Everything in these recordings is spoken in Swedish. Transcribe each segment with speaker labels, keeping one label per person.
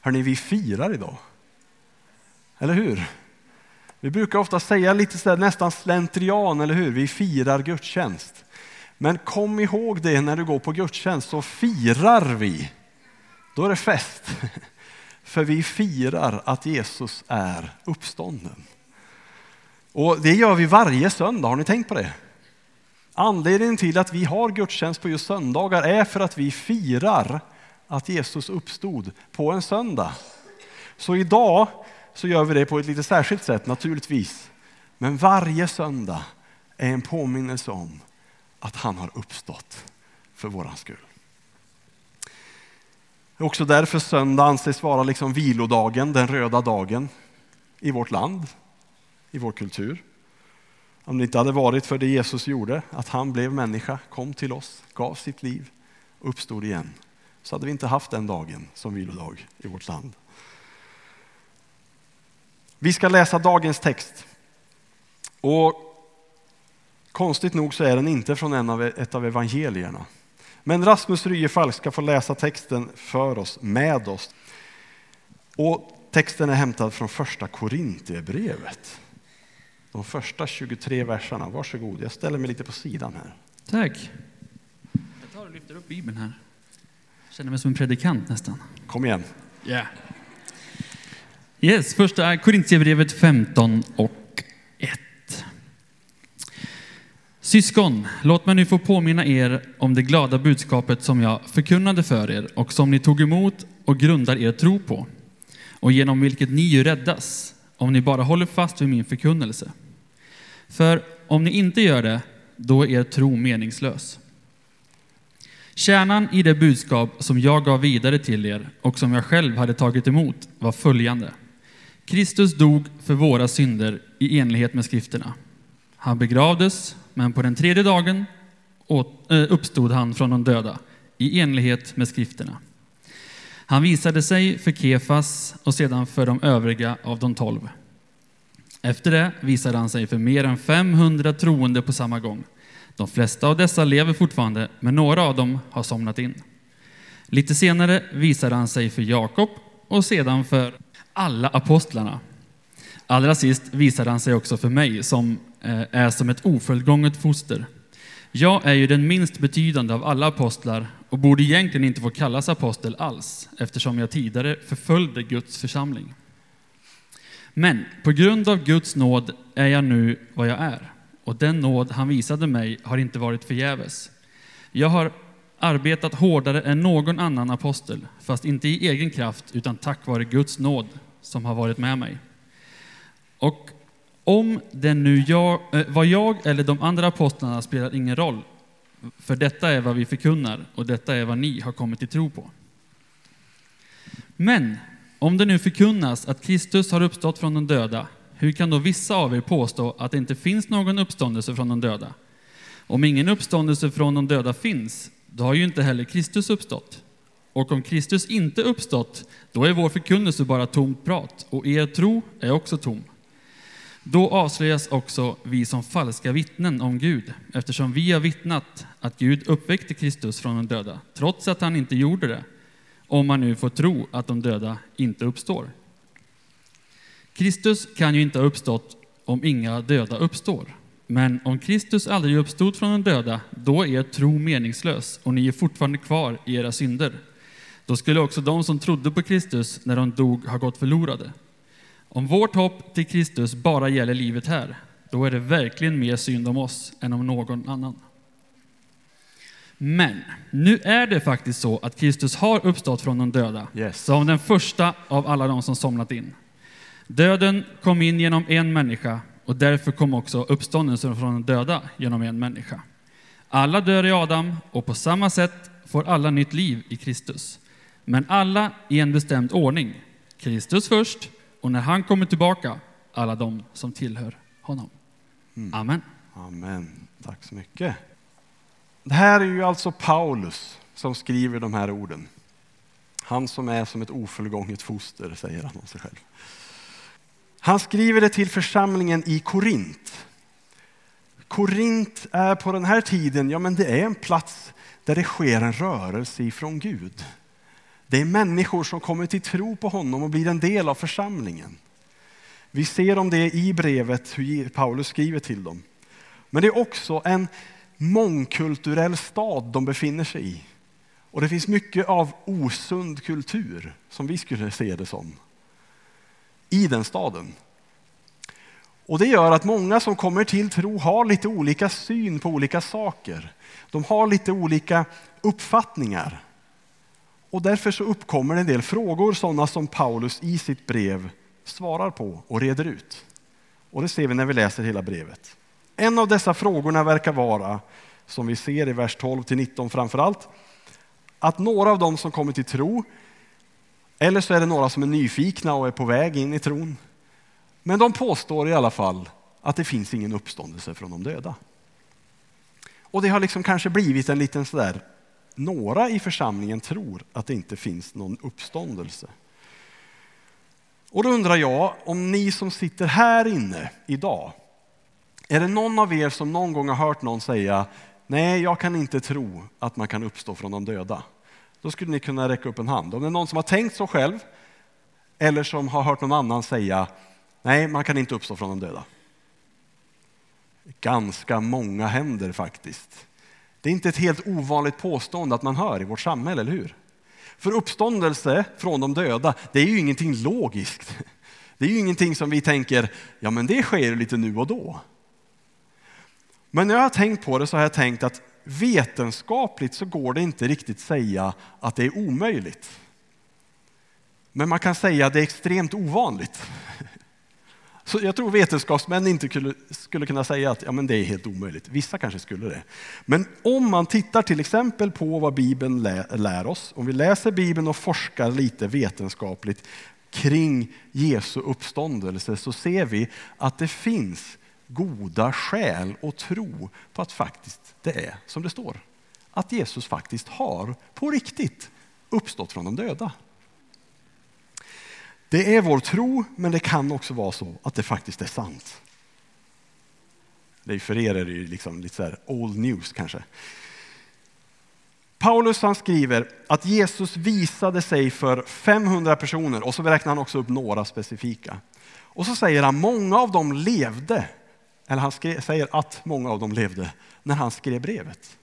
Speaker 1: Hörni, vi firar idag. Eller hur? Vi brukar ofta säga lite så där, nästan slentrian, eller hur? Vi firar gudstjänst. Men kom ihåg det när du går på gudstjänst, så firar vi. Då är det fest. För vi firar att Jesus är uppstånden. Och det gör vi varje söndag, har ni tänkt på det? Anledningen till att vi har gudstjänst på just söndagar är för att vi firar att Jesus uppstod på en söndag. Så idag så gör vi det på ett lite särskilt sätt naturligtvis. Men varje söndag är en påminnelse om att han har uppstått för våran skull. Det är också därför söndag anses vara liksom vilodagen, den röda dagen i vårt land, i vår kultur. Om det inte hade varit för det Jesus gjorde, att han blev människa, kom till oss, gav sitt liv och uppstod igen, så hade vi inte haft den dagen som vilodag i vårt land. Vi ska läsa dagens text. Och konstigt nog så är den inte från en av, ett av evangelierna. Men Rasmus Ryefalk ska få läsa texten för oss, med oss. Och texten är hämtad från första Korintierbrevet. De första 23 verserna. Varsågod, jag ställer mig lite på sidan här.
Speaker 2: Tack. Jag tar och lyfter upp Bibeln här. Känner mig som en predikant nästan.
Speaker 1: Kom igen.
Speaker 2: Yeah. Yes, första är Korintierbrevet 15 och 1. Syskon, låt mig nu få påminna er om det glada budskapet som jag förkunnade för er och som ni tog emot och grundar er tro på och genom vilket ni ju räddas om ni bara håller fast vid min förkunnelse. För om ni inte gör det, då är er tro meningslös. Kärnan i det budskap som jag gav vidare till er och som jag själv hade tagit emot var följande. Kristus dog för våra synder i enlighet med skrifterna. Han begravdes, men på den tredje dagen eh, uppstod han från de döda i enlighet med skrifterna. Han visade sig för Kefas och sedan för de övriga av de tolv. Efter det visade han sig för mer än 500 troende på samma gång. De flesta av dessa lever fortfarande, men några av dem har somnat in. Lite senare visade han sig för Jakob och sedan för alla apostlarna. Allra sist visade han sig också för mig, som eh, är som ett ofullgånget foster. Jag är ju den minst betydande av alla apostlar och borde egentligen inte få kallas apostel alls, eftersom jag tidigare förföljde Guds församling. Men på grund av Guds nåd är jag nu vad jag är, och den nåd han visade mig har inte varit förgäves. Jag har arbetat hårdare än någon annan apostel, fast inte i egen kraft, utan tack vare Guds nåd som har varit med mig. Och om det nu jag, eh, var jag eller de andra apostlarna spelar ingen roll, för detta är vad vi förkunnar och detta är vad ni har kommit till tro på. Men om det nu förkunnas att Kristus har uppstått från de döda, hur kan då vissa av er påstå att det inte finns någon uppståndelse från de döda? Om ingen uppståndelse från de döda finns, då har ju inte heller Kristus uppstått. Och om Kristus inte uppstått, då är vår förkunnelse bara tomt prat, och er tro är också tom. Då avslöjas också vi som falska vittnen om Gud, eftersom vi har vittnat att Gud uppväckte Kristus från de döda, trots att han inte gjorde det, om man nu får tro att de döda inte uppstår. Kristus kan ju inte ha uppstått om inga döda uppstår. Men om Kristus aldrig uppstod från de döda, då är er tro meningslös och ni är fortfarande kvar i era synder. Då skulle också de som trodde på Kristus när de dog ha gått förlorade. Om vårt hopp till Kristus bara gäller livet här, då är det verkligen mer synd om oss än om någon annan. Men nu är det faktiskt så att Kristus har uppstått från de döda,
Speaker 1: Yes.
Speaker 2: som den första av alla de som somnat in. Döden kom in genom en människa och därför kom också uppståndelsen från de döda genom en människa. Alla dör i Adam och på samma sätt får alla nytt liv i Kristus. Men alla i en bestämd ordning. Kristus först och när han kommer tillbaka, alla de som tillhör honom. Amen.
Speaker 1: Amen. Tack så mycket. Det här är ju alltså Paulus som skriver de här orden. Han som är som ett ofullgånget foster, säger han om sig själv. Han skriver det till församlingen i Korint. Korint är på den här tiden, ja men det är en plats där det sker en rörelse ifrån Gud. Det är människor som kommer till tro på honom och blir en del av församlingen. Vi ser om det i brevet hur Paulus skriver till dem. Men det är också en mångkulturell stad de befinner sig i. Och det finns mycket av osund kultur, som vi skulle se det som, i den staden. Och det gör att många som kommer till tro har lite olika syn på olika saker. De har lite olika uppfattningar. Och därför så uppkommer en del frågor, sådana som Paulus i sitt brev svarar på och reder ut. Och det ser vi när vi läser hela brevet. En av dessa frågorna verkar vara, som vi ser i vers 12 till 19 framför allt, att några av dem som kommer till tro, eller så är det några som är nyfikna och är på väg in i tron, men de påstår i alla fall att det finns ingen uppståndelse från de döda. Och det har liksom kanske blivit en liten sådär, några i församlingen tror att det inte finns någon uppståndelse. Och då undrar jag om ni som sitter här inne idag, är det någon av er som någon gång har hört någon säga nej, jag kan inte tro att man kan uppstå från de döda? Då skulle ni kunna räcka upp en hand. Om det är någon som har tänkt så själv eller som har hört någon annan säga nej, man kan inte uppstå från de döda. Ganska många händer faktiskt. Det är inte ett helt ovanligt påstående att man hör i vårt samhälle, eller hur? För uppståndelse från de döda, det är ju ingenting logiskt. Det är ju ingenting som vi tänker, ja men det sker lite nu och då. Men när jag har tänkt på det så har jag tänkt att vetenskapligt så går det inte riktigt säga att det är omöjligt. Men man kan säga att det är extremt ovanligt. Så jag tror vetenskapsmän inte skulle kunna säga att ja, men det är helt omöjligt. Vissa kanske skulle det. Men om man tittar till exempel på vad Bibeln lär oss, om vi läser Bibeln och forskar lite vetenskapligt kring Jesu uppståndelse så ser vi att det finns goda skäl och tro på att faktiskt det är som det står. Att Jesus faktiskt har på riktigt uppstått från de döda. Det är vår tro, men det kan också vara så att det faktiskt är sant. Det är för er är det liksom lite så här old news kanske. Paulus han skriver att Jesus visade sig för 500 personer och så räknar han också upp några specifika. Och så säger han många av dem levde, eller han skrev, säger att många av dem levde när han skrev brevet.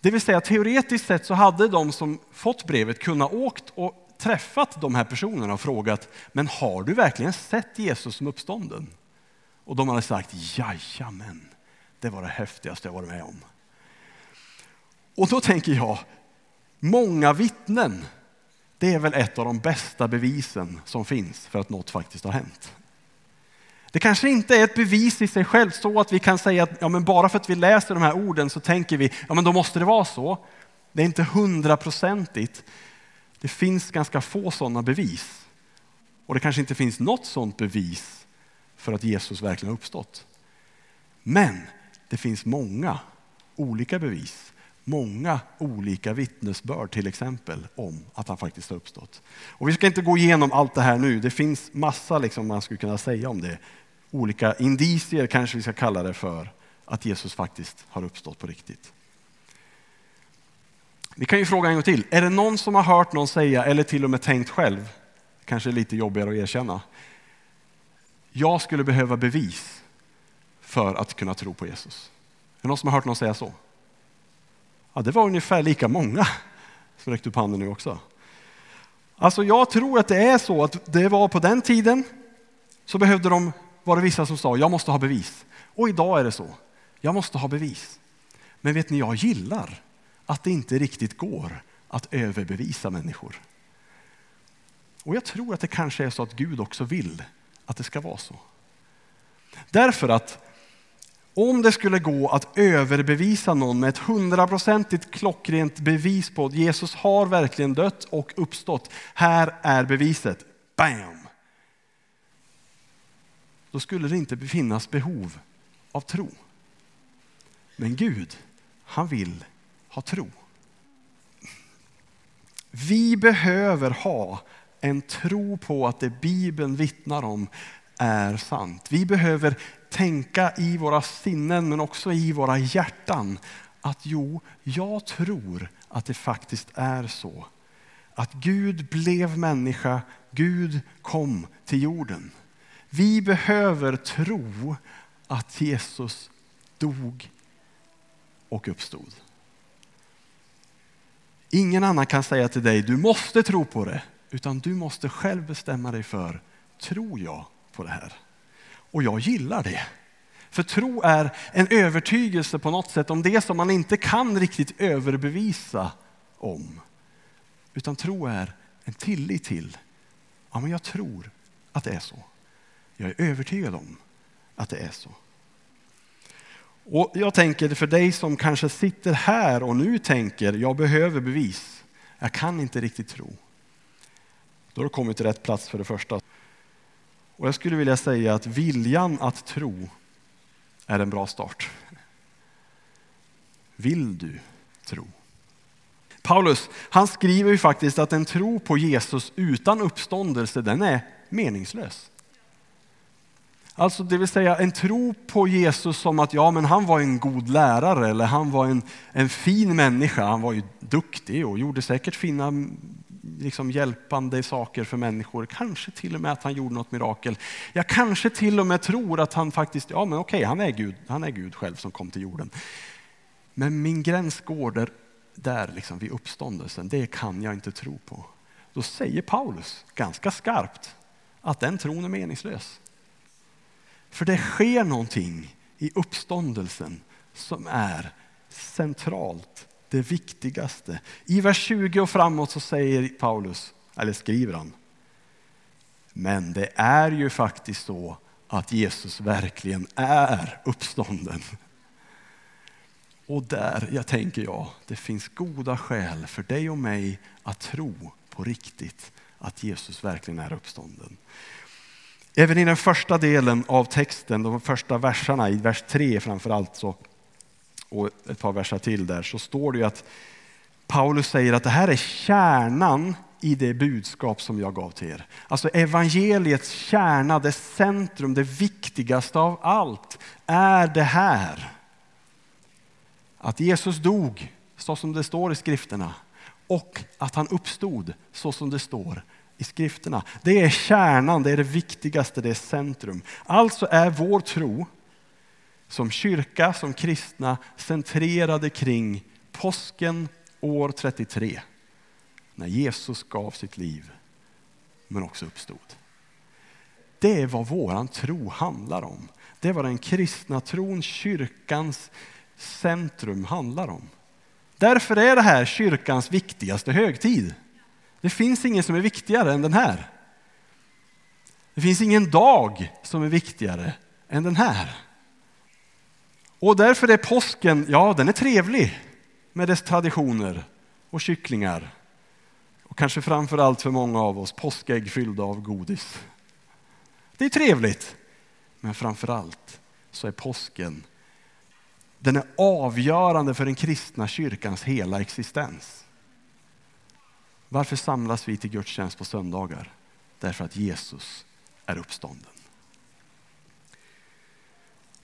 Speaker 1: Det vill säga teoretiskt sett så hade de som fått brevet kunnat åkt och träffat de här personerna och frågat, men har du verkligen sett Jesus som uppstånden? Och de hade sagt, jajamän, det var det häftigaste jag varit med om. Och då tänker jag, många vittnen, det är väl ett av de bästa bevisen som finns för att något faktiskt har hänt. Det kanske inte är ett bevis i sig själv så att vi kan säga att ja, men bara för att vi läser de här orden så tänker vi ja, men då måste det vara så. Det är inte hundraprocentigt. Det finns ganska få sådana bevis. Och det kanske inte finns något sådant bevis för att Jesus verkligen har uppstått. Men det finns många olika bevis, många olika vittnesbörd till exempel om att han faktiskt har uppstått. Och vi ska inte gå igenom allt det här nu, det finns massa liksom man skulle kunna säga om det. Olika indicier kanske vi ska kalla det för, att Jesus faktiskt har uppstått på riktigt. Vi kan ju fråga en gång till. Är det någon som har hört någon säga, eller till och med tänkt själv, kanske lite jobbigare att erkänna. Jag skulle behöva bevis för att kunna tro på Jesus. Är det någon som har hört någon säga så? Ja, det var ungefär lika många som räckte upp handen nu också. Alltså jag tror att det är så att det var på den tiden så behövde de, var det vissa som sa, jag måste ha bevis. Och idag är det så, jag måste ha bevis. Men vet ni, jag gillar att det inte riktigt går att överbevisa människor. Och jag tror att det kanske är så att Gud också vill att det ska vara så. Därför att om det skulle gå att överbevisa någon med ett hundraprocentigt klockrent bevis på att Jesus har verkligen dött och uppstått. Här är beviset. Bam! Då skulle det inte finnas behov av tro. Men Gud, han vill ha tro. Vi behöver ha en tro på att det Bibeln vittnar om är sant. Vi behöver tänka i våra sinnen men också i våra hjärtan att jo, jag tror att det faktiskt är så. att Gud blev människa, Gud kom till jorden. Vi behöver tro att Jesus dog och uppstod. Ingen annan kan säga till dig, du måste tro på det, utan du måste själv bestämma dig för, tror jag på det här? Och jag gillar det. För tro är en övertygelse på något sätt om det som man inte kan riktigt överbevisa om. Utan tro är en tillit till, ja men jag tror att det är så. Jag är övertygad om att det är så. Och jag tänker för dig som kanske sitter här och nu tänker, jag behöver bevis. Jag kan inte riktigt tro. Då har du kommit till rätt plats för det första. Och jag skulle vilja säga att viljan att tro är en bra start. Vill du tro? Paulus han skriver ju faktiskt att en tro på Jesus utan uppståndelse den är meningslös. Alltså det vill säga en tro på Jesus som att ja, men han var en god lärare eller han var en, en fin människa. Han var ju duktig och gjorde säkert fina liksom, hjälpande saker för människor. Kanske till och med att han gjorde något mirakel. Jag kanske till och med tror att han faktiskt, ja men okej, han är Gud, han är Gud själv som kom till jorden. Men min gräns går där, där liksom vid uppståndelsen, det kan jag inte tro på. Då säger Paulus ganska skarpt att den tron är meningslös. För det sker någonting i uppståndelsen som är centralt, det viktigaste. I vers 20 och framåt så säger Paulus, eller skriver han, men det är ju faktiskt så att Jesus verkligen är uppstånden. Och där, jag tänker jag, det finns goda skäl för dig och mig att tro på riktigt att Jesus verkligen är uppstånden. Även i den första delen av texten, de första verserna, i vers 3 framför allt, så, och ett par verser till där, så står det ju att Paulus säger att det här är kärnan i det budskap som jag gav till er. Alltså evangeliets kärna, det centrum, det viktigaste av allt är det här. Att Jesus dog så som det står i skrifterna och att han uppstod så som det står i skrifterna. Det är kärnan, det är det viktigaste, det är centrum. Alltså är vår tro som kyrka, som kristna centrerade kring påsken år 33. När Jesus gav sitt liv men också uppstod. Det är vad våran tro handlar om. Det är vad den kristna tron, kyrkans centrum handlar om. Därför är det här kyrkans viktigaste högtid. Det finns ingen som är viktigare än den här. Det finns ingen dag som är viktigare än den här. Och därför är påsken, ja den är trevlig med dess traditioner och kycklingar. Och kanske framför allt för många av oss påskägg fyllda av godis. Det är trevligt. Men framför allt så är påsken den är avgörande för den kristna kyrkans hela existens. Varför samlas vi till gudstjänst på söndagar? Därför att Jesus är uppstånden.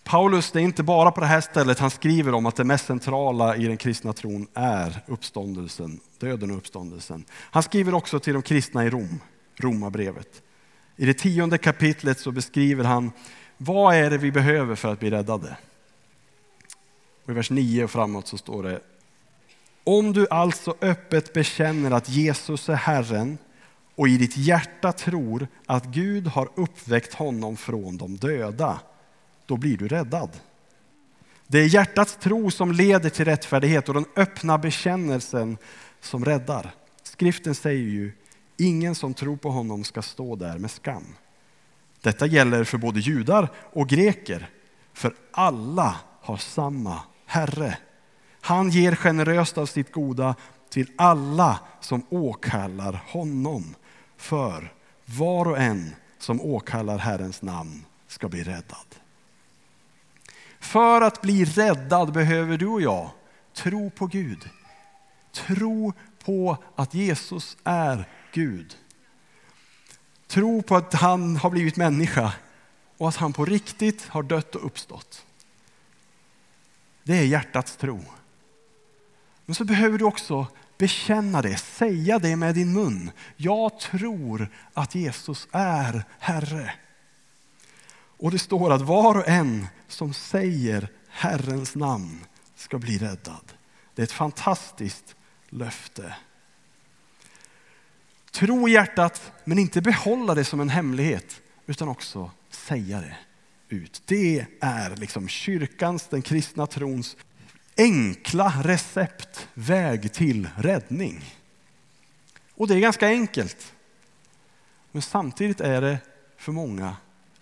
Speaker 1: Paulus, det är inte bara på det här stället han skriver om att det mest centrala i den kristna tron är uppståndelsen, döden och uppståndelsen. Han skriver också till de kristna i Rom, Romarbrevet. I det tionde kapitlet så beskriver han vad är det vi behöver för att bli räddade. Och I vers 9 och framåt så står det om du alltså öppet bekänner att Jesus är Herren och i ditt hjärta tror att Gud har uppväckt honom från de döda, då blir du räddad. Det är hjärtats tro som leder till rättfärdighet och den öppna bekännelsen som räddar. Skriften säger ju, ingen som tror på honom ska stå där med skam. Detta gäller för både judar och greker, för alla har samma Herre. Han ger generöst av sitt goda till alla som åkallar honom. För var och en som åkallar Herrens namn ska bli räddad. För att bli räddad behöver du och jag tro på Gud. Tro på att Jesus är Gud. Tro på att han har blivit människa och att han på riktigt har dött och uppstått. Det är hjärtats tro. Men så behöver du också bekänna det, säga det med din mun. Jag tror att Jesus är Herre. Och det står att var och en som säger Herrens namn ska bli räddad. Det är ett fantastiskt löfte. Tro i hjärtat, men inte behålla det som en hemlighet, utan också säga det ut. Det är liksom kyrkans, den kristna trons enkla recept, väg till räddning. Och det är ganska enkelt. Men samtidigt är det för många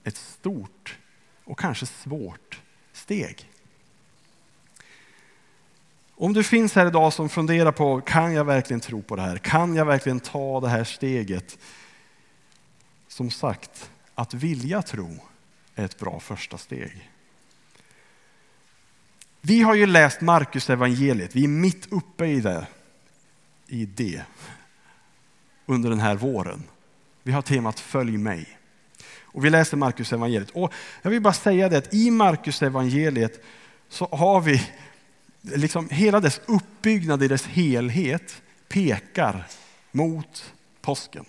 Speaker 1: ett stort och kanske svårt steg. Om du finns här idag som funderar på, kan jag verkligen tro på det här? Kan jag verkligen ta det här steget? Som sagt, att vilja tro är ett bra första steg. Vi har ju läst Markus evangeliet. vi är mitt uppe i det, i det under den här våren. Vi har temat Följ mig. Och vi läser Markus evangeliet. Och jag vill bara säga det att i Markus evangeliet så har vi liksom hela dess uppbyggnad i dess helhet pekar mot påsken.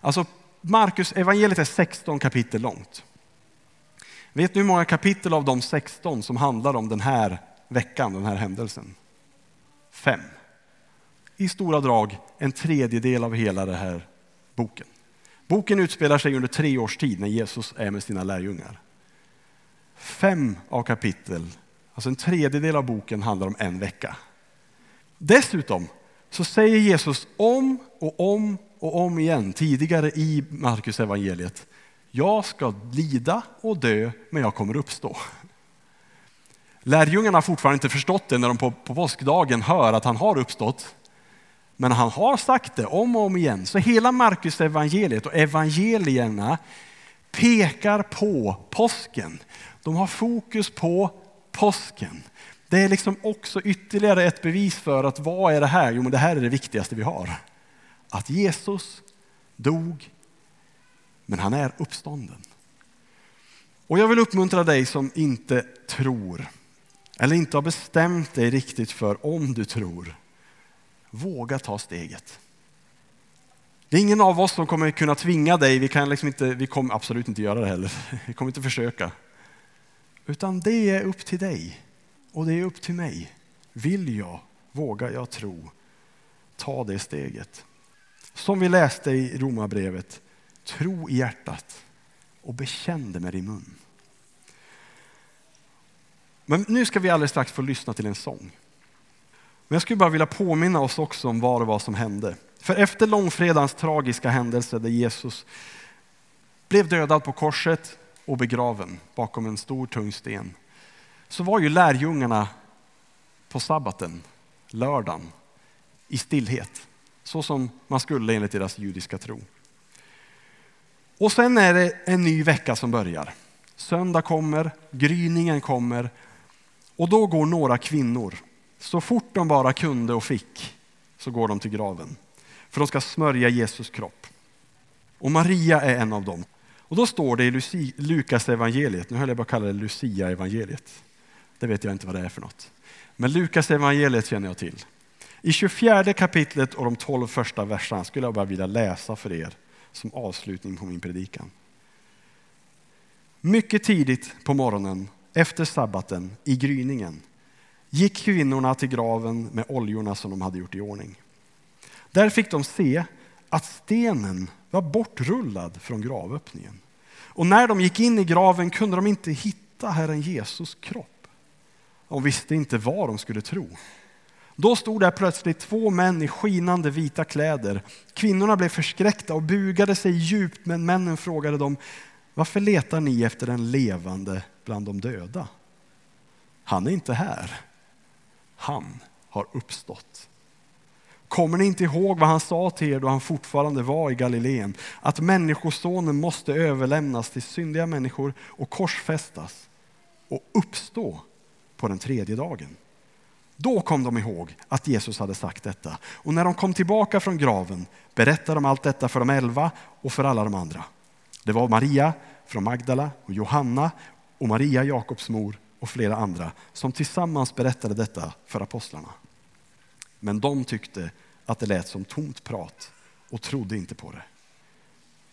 Speaker 1: Alltså Markus evangeliet är 16 kapitel långt. Vet ni hur många kapitel av de 16 som handlar om den här veckan, den här händelsen? Fem. I stora drag en tredjedel av hela den här boken. Boken utspelar sig under tre års tid när Jesus är med sina lärjungar. Fem av kapitel, alltså en tredjedel av boken handlar om en vecka. Dessutom så säger Jesus om och om och om igen tidigare i Markus evangeliet jag ska lida och dö, men jag kommer uppstå. Lärjungarna har fortfarande inte förstått det när de på, på påskdagen hör att han har uppstått. Men han har sagt det om och om igen. Så hela Markus evangeliet och evangelierna pekar på påsken. De har fokus på påsken. Det är liksom också ytterligare ett bevis för att vad är det här? Jo, men det här är det viktigaste vi har. Att Jesus dog men han är uppstånden. Och jag vill uppmuntra dig som inte tror, eller inte har bestämt dig riktigt för om du tror. Våga ta steget. Det är ingen av oss som kommer kunna tvinga dig, vi, kan liksom inte, vi kommer absolut inte göra det heller, vi kommer inte försöka. Utan det är upp till dig och det är upp till mig. Vill jag, vågar jag tro, ta det steget. Som vi läste i Romarbrevet, Tro i hjärtat och bekänn det med din mun. Men nu ska vi alldeles strax få lyssna till en sång. Men jag skulle bara vilja påminna oss också om vad det var som hände. För efter långfredagens tragiska händelse där Jesus blev dödad på korset och begraven bakom en stor tung sten, så var ju lärjungarna på sabbaten, lördagen, i stillhet. Så som man skulle enligt deras judiska tro. Och sen är det en ny vecka som börjar. Söndag kommer, gryningen kommer och då går några kvinnor, så fort de bara kunde och fick, så går de till graven. För de ska smörja Jesus kropp. Och Maria är en av dem. Och då står det i Lukas evangeliet, nu höll jag bara kalla det Lucia evangeliet. Det vet jag inte vad det är för något. Men Lukas evangeliet känner jag till. I 24 kapitlet och de 12 första verserna skulle jag bara vilja läsa för er som avslutning på min predikan. Mycket tidigt på morgonen efter sabbaten i gryningen gick kvinnorna till graven med oljorna som de hade gjort i ordning. Där fick de se att stenen var bortrullad från gravöppningen. Och när de gick in i graven kunde de inte hitta Herren Jesus kropp. De visste inte vad de skulle tro. Då stod där plötsligt två män i skinande vita kläder. Kvinnorna blev förskräckta och bugade sig djupt, men männen frågade dem, varför letar ni efter den levande bland de döda? Han är inte här. Han har uppstått. Kommer ni inte ihåg vad han sa till er då han fortfarande var i Galileen? Att människosonen måste överlämnas till syndiga människor och korsfästas och uppstå på den tredje dagen. Då kom de ihåg att Jesus hade sagt detta. Och när de kom tillbaka från graven berättade de allt detta för de elva och för alla de andra. Det var Maria från Magdala och Johanna och Maria, Jakobs mor och flera andra som tillsammans berättade detta för apostlarna. Men de tyckte att det lät som tomt prat och trodde inte på det.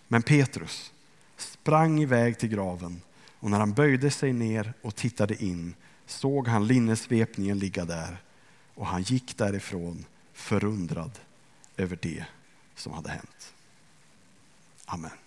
Speaker 1: Men Petrus sprang iväg till graven och när han böjde sig ner och tittade in såg han linnesvepningen ligga där och han gick därifrån förundrad över det som hade hänt. Amen.